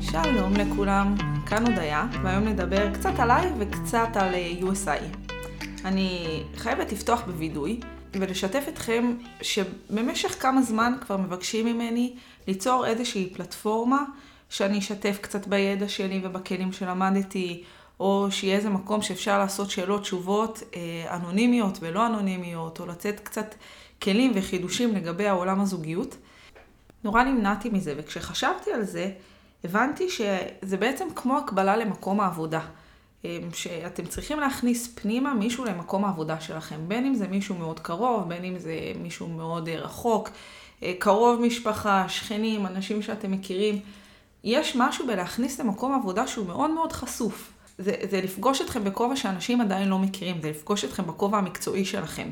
שלום לכולם, כאן הודיה, והיום נדבר קצת עליי וקצת על אה, USI. אני חייבת לפתוח בווידוי ולשתף אתכם שבמשך כמה זמן כבר מבקשים ממני ליצור איזושהי פלטפורמה שאני אשתף קצת בידע שלי ובכלים שלמדתי, או שיהיה איזה מקום שאפשר לעשות שאלות תשובות אה, אנונימיות ולא אנונימיות, או לתת קצת כלים וחידושים לגבי העולם הזוגיות. נורא נמנעתי מזה, וכשחשבתי על זה, הבנתי שזה בעצם כמו הקבלה למקום העבודה. אה, שאתם צריכים להכניס פנימה מישהו למקום העבודה שלכם, בין אם זה מישהו מאוד קרוב, בין אם זה מישהו מאוד אה, רחוק, קרוב משפחה, שכנים, אנשים שאתם מכירים. יש משהו בלהכניס למקום עבודה שהוא מאוד מאוד חשוף. זה, זה לפגוש אתכם בכובע שאנשים עדיין לא מכירים, זה לפגוש אתכם בכובע המקצועי שלכם.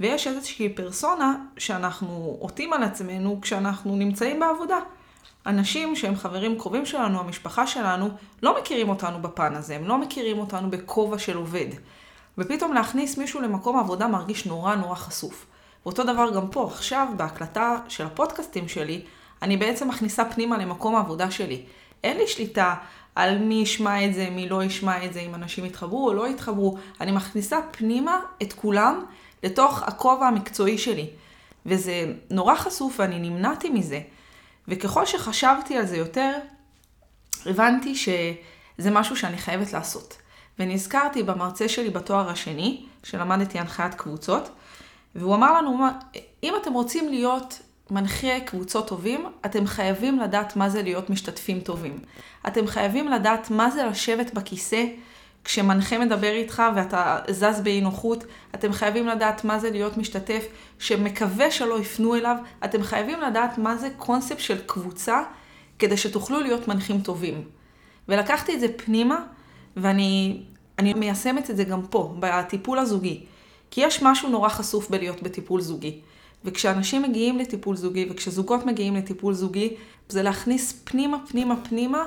ויש איזושהי פרסונה שאנחנו עוטים על עצמנו כשאנחנו נמצאים בעבודה. אנשים שהם חברים קרובים שלנו, המשפחה שלנו, לא מכירים אותנו בפן הזה, הם לא מכירים אותנו בכובע של עובד. ופתאום להכניס מישהו למקום עבודה מרגיש נורא נורא חשוף. ואותו דבר גם פה, עכשיו, בהקלטה של הפודקאסטים שלי, אני בעצם מכניסה פנימה למקום העבודה שלי. אין לי שליטה על מי ישמע את זה, מי לא ישמע את זה, אם אנשים יתחברו או לא יתחברו. אני מכניסה פנימה את כולם לתוך הכובע המקצועי שלי. וזה נורא חשוף ואני נמנעתי מזה. וככל שחשבתי על זה יותר, הבנתי שזה משהו שאני חייבת לעשות. ונזכרתי במרצה שלי בתואר השני, שלמדתי הנחיית קבוצות, והוא אמר לנו, אם אתם רוצים להיות מנחי קבוצות טובים, אתם חייבים לדעת מה זה להיות משתתפים טובים. אתם חייבים לדעת מה זה לשבת בכיסא כשמנחה מדבר איתך ואתה זז באי נוחות. אתם חייבים לדעת מה זה להיות משתתף שמקווה שלא יפנו אליו. אתם חייבים לדעת מה זה קונספט של קבוצה כדי שתוכלו להיות מנחים טובים. ולקחתי את זה פנימה, ואני מיישמת את זה גם פה, בטיפול הזוגי. כי יש משהו נורא חשוף בלהיות בטיפול זוגי. וכשאנשים מגיעים לטיפול זוגי, וכשזוגות מגיעים לטיפול זוגי, זה להכניס פנימה, פנימה, פנימה,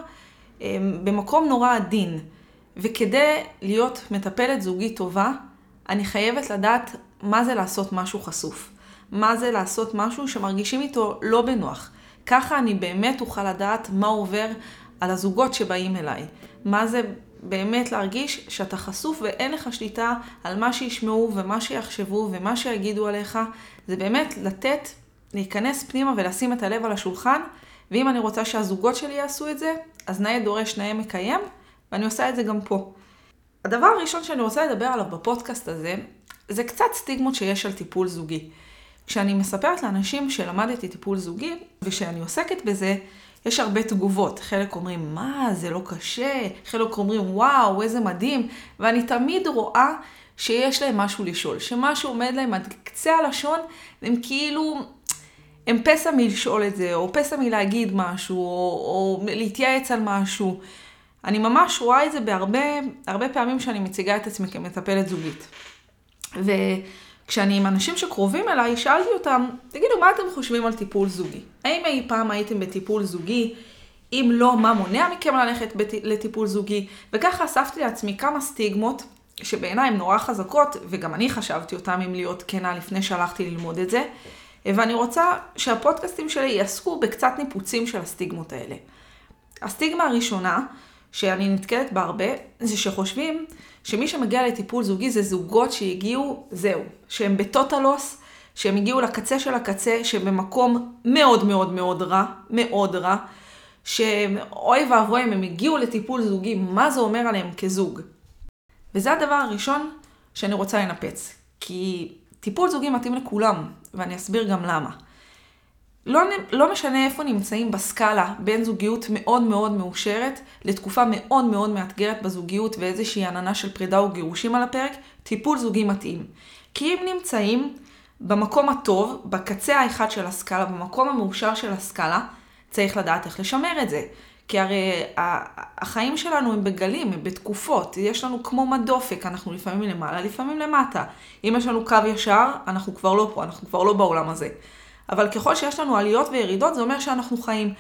אמ, במקום נורא עדין. וכדי להיות מטפלת זוגית טובה, אני חייבת לדעת מה זה לעשות משהו חשוף. מה זה לעשות משהו שמרגישים איתו לא בנוח. ככה אני באמת אוכל לדעת מה עובר על הזוגות שבאים אליי. מה זה באמת להרגיש שאתה חשוף ואין לך שליטה על מה שישמעו ומה שיחשבו ומה שיגידו עליך. זה באמת לתת, להיכנס פנימה ולשים את הלב על השולחן, ואם אני רוצה שהזוגות שלי יעשו את זה, אז נאה דורש נאה מקיים, ואני עושה את זה גם פה. הדבר הראשון שאני רוצה לדבר עליו בפודקאסט הזה, זה קצת סטיגמות שיש על טיפול זוגי. כשאני מספרת לאנשים שלמדתי טיפול זוגי, ושאני עוסקת בזה, יש הרבה תגובות. חלק אומרים, מה, זה לא קשה, חלק אומרים, וואו, איזה מדהים, ואני תמיד רואה שיש להם משהו לשאול, שמשהו עומד להם עד קצה הלשון, והם כאילו, הם פסע מלשאול את זה, או פסע מלהגיד משהו, או, או להתייעץ על משהו. אני ממש רואה את זה בהרבה הרבה פעמים שאני מציגה את עצמי כמטפלת זוגית. וכשאני עם אנשים שקרובים אליי, שאלתי אותם, תגידו, מה אתם חושבים על טיפול זוגי? האם אי פעם הייתם בטיפול זוגי? אם לא, מה מונע מכם ללכת בת... לטיפול זוגי? וככה אספתי לעצמי כמה סטיגמות שבעיניי הן נורא חזקות, וגם אני חשבתי אותן אם להיות כנה לפני שהלכתי ללמוד את זה, ואני רוצה שהפודקאסטים שלי יעסקו בקצת ניפוצים של הסטיגמות האלה. הסטיגמה הראשונה, שאני נתקלת בה הרבה, זה שחושבים שמי שמגיע לטיפול זוגי זה זוגות שהגיעו, זהו, שהם בטוטלוס, שהם הגיעו לקצה של הקצה, שהם במקום מאוד מאוד מאוד רע, מאוד רע, שאוי ואבוי אם הם הגיעו לטיפול זוגי, מה זה אומר עליהם כזוג. וזה הדבר הראשון שאני רוצה לנפץ. כי טיפול זוגי מתאים לכולם, ואני אסביר גם למה. לא, לא משנה איפה נמצאים בסקאלה בין זוגיות מאוד מאוד מאושרת לתקופה מאוד מאוד מאתגרת בזוגיות ואיזושהי עננה של פרידה או גירושים על הפרק, טיפול זוגי מתאים. כי אם נמצאים במקום הטוב, בקצה האחד של הסקאלה, במקום המאושר של הסקאלה, צריך לדעת איך לשמר את זה. כי הרי החיים שלנו הם בגלים, הם בתקופות. יש לנו כמו מדופק, אנחנו לפעמים למעלה, לפעמים למטה. אם יש לנו קו ישר, אנחנו כבר לא פה, אנחנו כבר לא בעולם הזה. אבל ככל שיש לנו עליות וירידות, זה אומר שאנחנו חיים.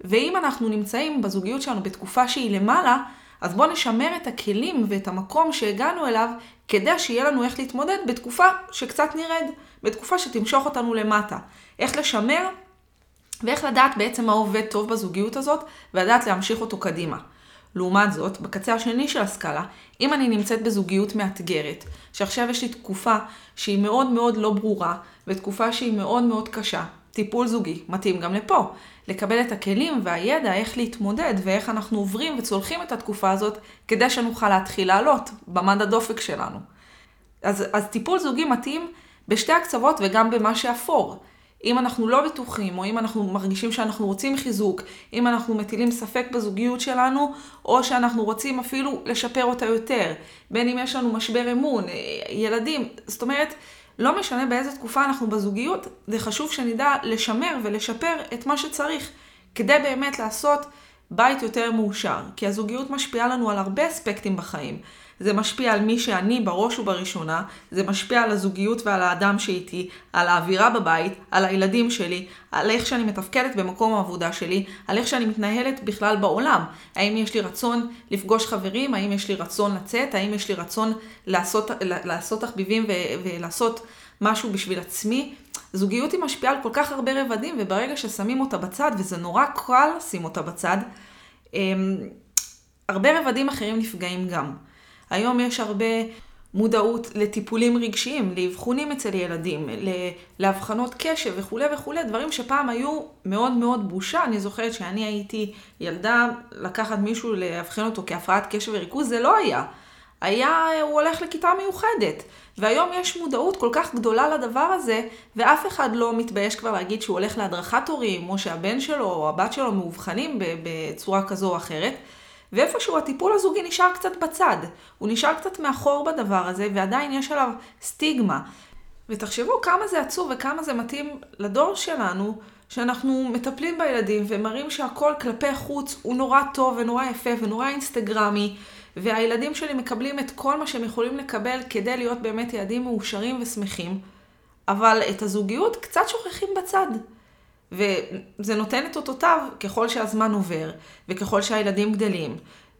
ואם אנחנו נמצאים בזוגיות שלנו בתקופה שהיא למעלה, אז בואו נשמר את הכלים ואת המקום שהגענו אליו, כדי שיהיה לנו איך להתמודד בתקופה שקצת נרד, בתקופה שתמשוך אותנו למטה. איך לשמר ואיך לדעת בעצם מה עובד טוב בזוגיות הזאת, ולדעת להמשיך אותו קדימה. לעומת זאת, בקצה השני של הסקאלה, אם אני נמצאת בזוגיות מאתגרת, שעכשיו יש לי תקופה שהיא מאוד מאוד לא ברורה, ותקופה שהיא מאוד מאוד קשה, טיפול זוגי, מתאים גם לפה. לקבל את הכלים והידע איך להתמודד ואיך אנחנו עוברים וצולחים את התקופה הזאת, כדי שנוכל להתחיל לעלות במד הדופק שלנו. אז, אז טיפול זוגי מתאים בשתי הקצוות וגם במה שאפור. אם אנחנו לא בטוחים, או אם אנחנו מרגישים שאנחנו רוצים חיזוק, אם אנחנו מטילים ספק בזוגיות שלנו, או שאנחנו רוצים אפילו לשפר אותה יותר, בין אם יש לנו משבר אמון, ילדים, זאת אומרת, לא משנה באיזה תקופה אנחנו בזוגיות, זה חשוב שנדע לשמר ולשפר את מה שצריך, כדי באמת לעשות בית יותר מאושר. כי הזוגיות משפיעה לנו על הרבה אספקטים בחיים. זה משפיע על מי שאני בראש ובראשונה, זה משפיע על הזוגיות ועל האדם שאיתי, על האווירה בבית, על הילדים שלי, על איך שאני מתפקדת במקום העבודה שלי, על איך שאני מתנהלת בכלל בעולם. האם יש לי רצון לפגוש חברים, האם יש לי רצון לצאת, האם יש לי רצון לעשות, לעשות תחביבים ולעשות משהו בשביל עצמי. זוגיות היא משפיעה על כל כך הרבה רבדים, וברגע ששמים אותה בצד, וזה נורא קל לשים אותה בצד, אמ, הרבה רבדים אחרים נפגעים גם. היום יש הרבה מודעות לטיפולים רגשיים, לאבחונים אצל ילדים, לאבחנות קשב וכולי וכולי, דברים שפעם היו מאוד מאוד בושה. אני זוכרת שאני הייתי ילדה, לקחת מישהו לאבחן אותו כהפרעת קשב וריכוז, זה לא היה. היה, הוא הולך לכיתה מיוחדת. והיום יש מודעות כל כך גדולה לדבר הזה, ואף אחד לא מתבייש כבר להגיד שהוא הולך להדרכת הורים, או שהבן שלו או הבת שלו מאובחנים בצורה כזו או אחרת. ואיפשהו הטיפול הזוגי נשאר קצת בצד. הוא נשאר קצת מאחור בדבר הזה, ועדיין יש עליו סטיגמה. ותחשבו כמה זה עצוב וכמה זה מתאים לדור שלנו, שאנחנו מטפלים בילדים ומראים שהכל כלפי חוץ הוא נורא טוב ונורא יפה ונורא אינסטגרמי, והילדים שלי מקבלים את כל מה שהם יכולים לקבל כדי להיות באמת ילדים מאושרים ושמחים, אבל את הזוגיות קצת שוכחים בצד. וזה נותן את אותותיו ככל שהזמן עובר, וככל שהילדים גדלים.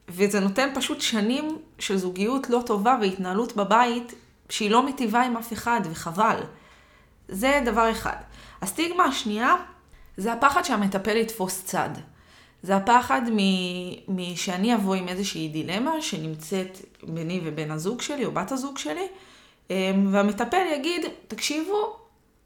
וזה נותן פשוט שנים של זוגיות לא טובה והתנהלות בבית שהיא לא מטיבה עם אף אחד, וחבל. זה דבר אחד. הסטיגמה השנייה זה הפחד שהמטפל יתפוס צד. זה הפחד משאני אבוא עם איזושהי דילמה שנמצאת ביני ובין הזוג שלי או בת הזוג שלי, אמ, והמטפל יגיד, תקשיבו,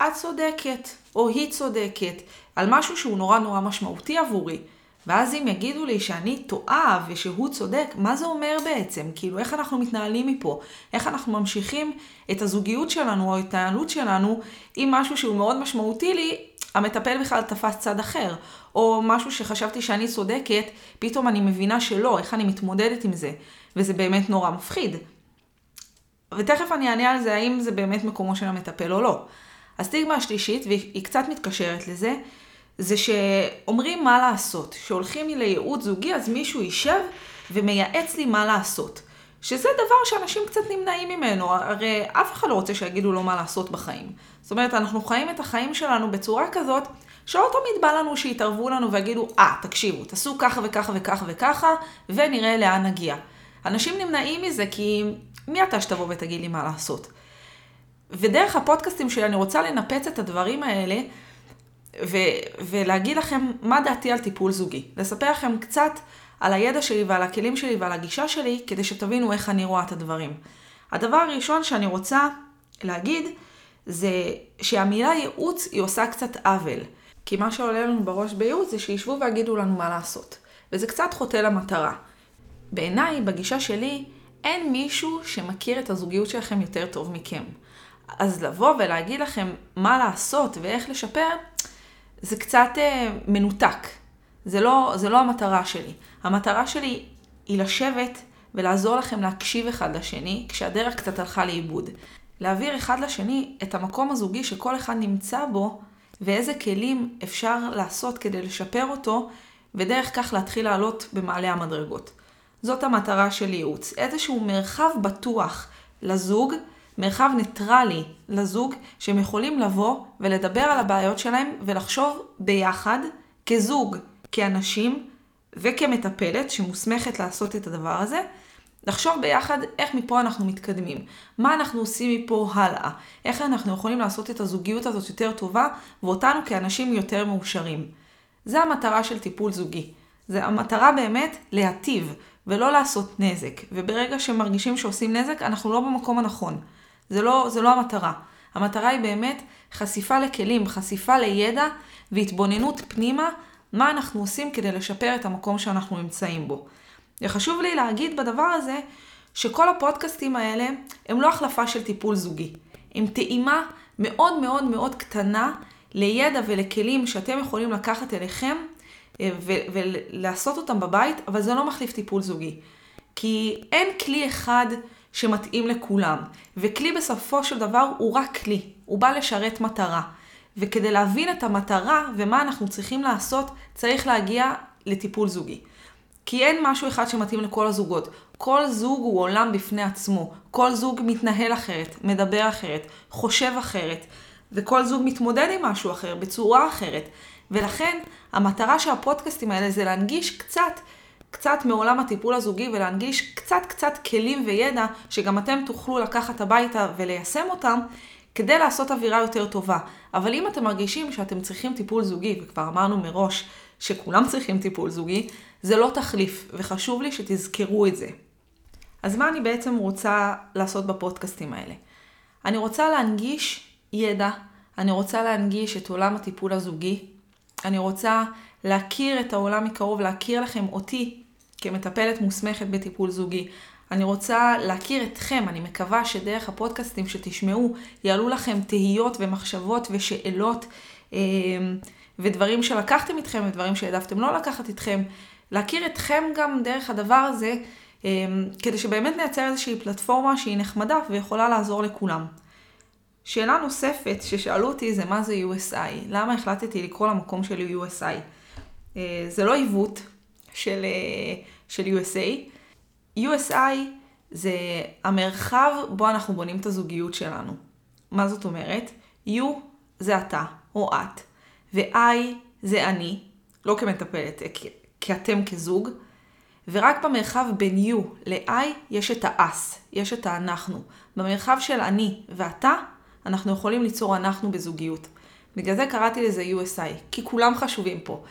את צודקת, או היא צודקת, על משהו שהוא נורא נורא משמעותי עבורי. ואז אם יגידו לי שאני טועה ושהוא צודק, מה זה אומר בעצם? כאילו, איך אנחנו מתנהלים מפה? איך אנחנו ממשיכים את הזוגיות שלנו או ההתנהלות שלנו עם משהו שהוא מאוד משמעותי לי, המטפל בכלל תפס צד אחר. או משהו שחשבתי שאני צודקת, פתאום אני מבינה שלא, איך אני מתמודדת עם זה. וזה באמת נורא מפחיד. ותכף אני אענה על זה, האם זה באמת מקומו של המטפל או לא. הסטיגמה השלישית, והיא קצת מתקשרת לזה, זה שאומרים מה לעשות. שהולכים לייעוץ זוגי, אז מישהו יישב ומייעץ לי מה לעשות. שזה דבר שאנשים קצת נמנעים ממנו, הרי אף אחד לא רוצה שיגידו לו מה לעשות בחיים. זאת אומרת, אנחנו חיים את החיים שלנו בצורה כזאת, שלא תמיד בא לנו שיתערבו לנו ויגידו, אה, ah, תקשיבו, תעשו ככה וככה וככה וככה, ונראה לאן נגיע. אנשים נמנעים מזה כי מי אתה שתבוא ותגיד לי מה לעשות? ודרך הפודקאסטים שלי אני רוצה לנפץ את הדברים האלה ו- ולהגיד לכם מה דעתי על טיפול זוגי. לספר לכם קצת על הידע שלי ועל הכלים שלי ועל הגישה שלי, כדי שתבינו איך אני רואה את הדברים. הדבר הראשון שאני רוצה להגיד, זה שהמילה ייעוץ היא עושה קצת עוול. כי מה שעולה לנו בראש בייעוץ זה שישבו ויגידו לנו מה לעשות. וזה קצת חוטא למטרה. בעיניי, בגישה שלי, אין מישהו שמכיר את הזוגיות שלכם יותר טוב מכם. אז לבוא ולהגיד לכם מה לעשות ואיך לשפר, זה קצת אה, מנותק. זה לא, זה לא המטרה שלי. המטרה שלי היא לשבת ולעזור לכם להקשיב אחד לשני, כשהדרך קצת הלכה לאיבוד. להעביר אחד לשני את המקום הזוגי שכל אחד נמצא בו, ואיזה כלים אפשר לעשות כדי לשפר אותו, ודרך כך להתחיל לעלות במעלה המדרגות. זאת המטרה של ייעוץ. איזשהו מרחב בטוח לזוג, מרחב ניטרלי לזוג, שהם יכולים לבוא ולדבר על הבעיות שלהם ולחשוב ביחד, כזוג, כאנשים, וכמטפלת שמוסמכת לעשות את הדבר הזה, לחשוב ביחד איך מפה אנחנו מתקדמים, מה אנחנו עושים מפה הלאה, איך אנחנו יכולים לעשות את הזוגיות הזאת יותר טובה, ואותנו כאנשים יותר מאושרים. זה המטרה של טיפול זוגי. זה המטרה באמת להטיב, ולא לעשות נזק. וברגע שמרגישים שעושים נזק, אנחנו לא במקום הנכון. זה לא, זה לא המטרה. המטרה היא באמת חשיפה לכלים, חשיפה לידע והתבוננות פנימה, מה אנחנו עושים כדי לשפר את המקום שאנחנו נמצאים בו. וחשוב לי להגיד בדבר הזה, שכל הפודקאסטים האלה הם לא החלפה של טיפול זוגי. הם טעימה מאוד מאוד מאוד קטנה לידע ולכלים שאתם יכולים לקחת אליכם אה, ולעשות אותם בבית, אבל זה לא מחליף טיפול זוגי. כי אין כלי אחד שמתאים לכולם, וכלי בסופו של דבר הוא רק כלי, הוא בא לשרת מטרה. וכדי להבין את המטרה ומה אנחנו צריכים לעשות, צריך להגיע לטיפול זוגי. כי אין משהו אחד שמתאים לכל הזוגות. כל זוג הוא עולם בפני עצמו. כל זוג מתנהל אחרת, מדבר אחרת, חושב אחרת, וכל זוג מתמודד עם משהו אחר, בצורה אחרת. ולכן המטרה של הפודקאסטים האלה זה להנגיש קצת, קצת מעולם הטיפול הזוגי ולהנגיש קצת קצת כלים וידע שגם אתם תוכלו לקחת הביתה וליישם אותם כדי לעשות אווירה יותר טובה. אבל אם אתם מרגישים שאתם צריכים טיפול זוגי, וכבר אמרנו מראש שכולם צריכים טיפול זוגי, זה לא תחליף, וחשוב לי שתזכרו את זה. אז מה אני בעצם רוצה לעשות בפודקאסטים האלה? אני רוצה להנגיש ידע, אני רוצה להנגיש את עולם הטיפול הזוגי, אני רוצה להכיר את העולם מקרוב, להכיר לכם אותי כמטפלת מוסמכת בטיפול זוגי. אני רוצה להכיר אתכם, אני מקווה שדרך הפודקאסטים שתשמעו יעלו לכם תהיות ומחשבות ושאלות אה, ודברים שלקחתם איתכם ודברים שהעדפתם לא לקחת איתכם. להכיר אתכם גם דרך הדבר הזה, אה, כדי שבאמת נייצר איזושהי פלטפורמה שהיא נחמדה ויכולה לעזור לכולם. שאלה נוספת ששאלו אותי זה מה זה USI, למה החלטתי לקרוא למקום שלי USI. אה, זה לא עיוות של, אה, של USA, USI זה המרחב בו אנחנו בונים את הזוגיות שלנו. מה זאת אומרת? U זה אתה או את, ו-I זה אני, לא כמטפלת, כאתם כזוג, ורק במרחב בין U ל-I יש את ה-us, יש את האנחנו. במרחב של אני ואתה, אנחנו יכולים ליצור אנחנו בזוגיות. בגלל זה קראתי לזה USI, כי כולם חשובים פה.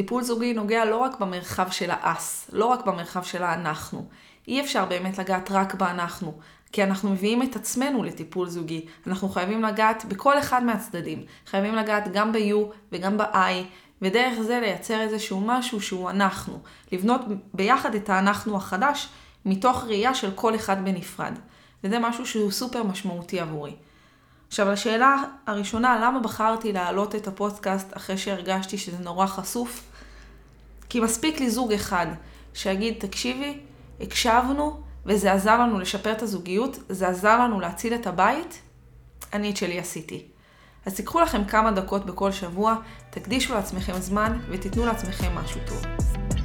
טיפול זוגי נוגע לא רק במרחב של האס, לא רק במרחב של האנחנו. אי אפשר באמת לגעת רק באנחנו, כי אנחנו מביאים את עצמנו לטיפול זוגי. אנחנו חייבים לגעת בכל אחד מהצדדים. חייבים לגעת גם ב-U וגם ב-I, ודרך זה לייצר איזשהו משהו שהוא אנחנו. לבנות ביחד את האנחנו החדש, מתוך ראייה של כל אחד בנפרד. וזה משהו שהוא סופר משמעותי עבורי. עכשיו, לשאלה הראשונה, למה בחרתי להעלות את הפודקאסט אחרי שהרגשתי שזה נורא חשוף? כי מספיק לי זוג אחד שיגיד, תקשיבי, הקשבנו וזה עזר לנו לשפר את הזוגיות, זה עזר לנו להציל את הבית, אני את שלי עשיתי. אז תיקחו לכם כמה דקות בכל שבוע, תקדישו לעצמכם זמן ותיתנו לעצמכם משהו טוב.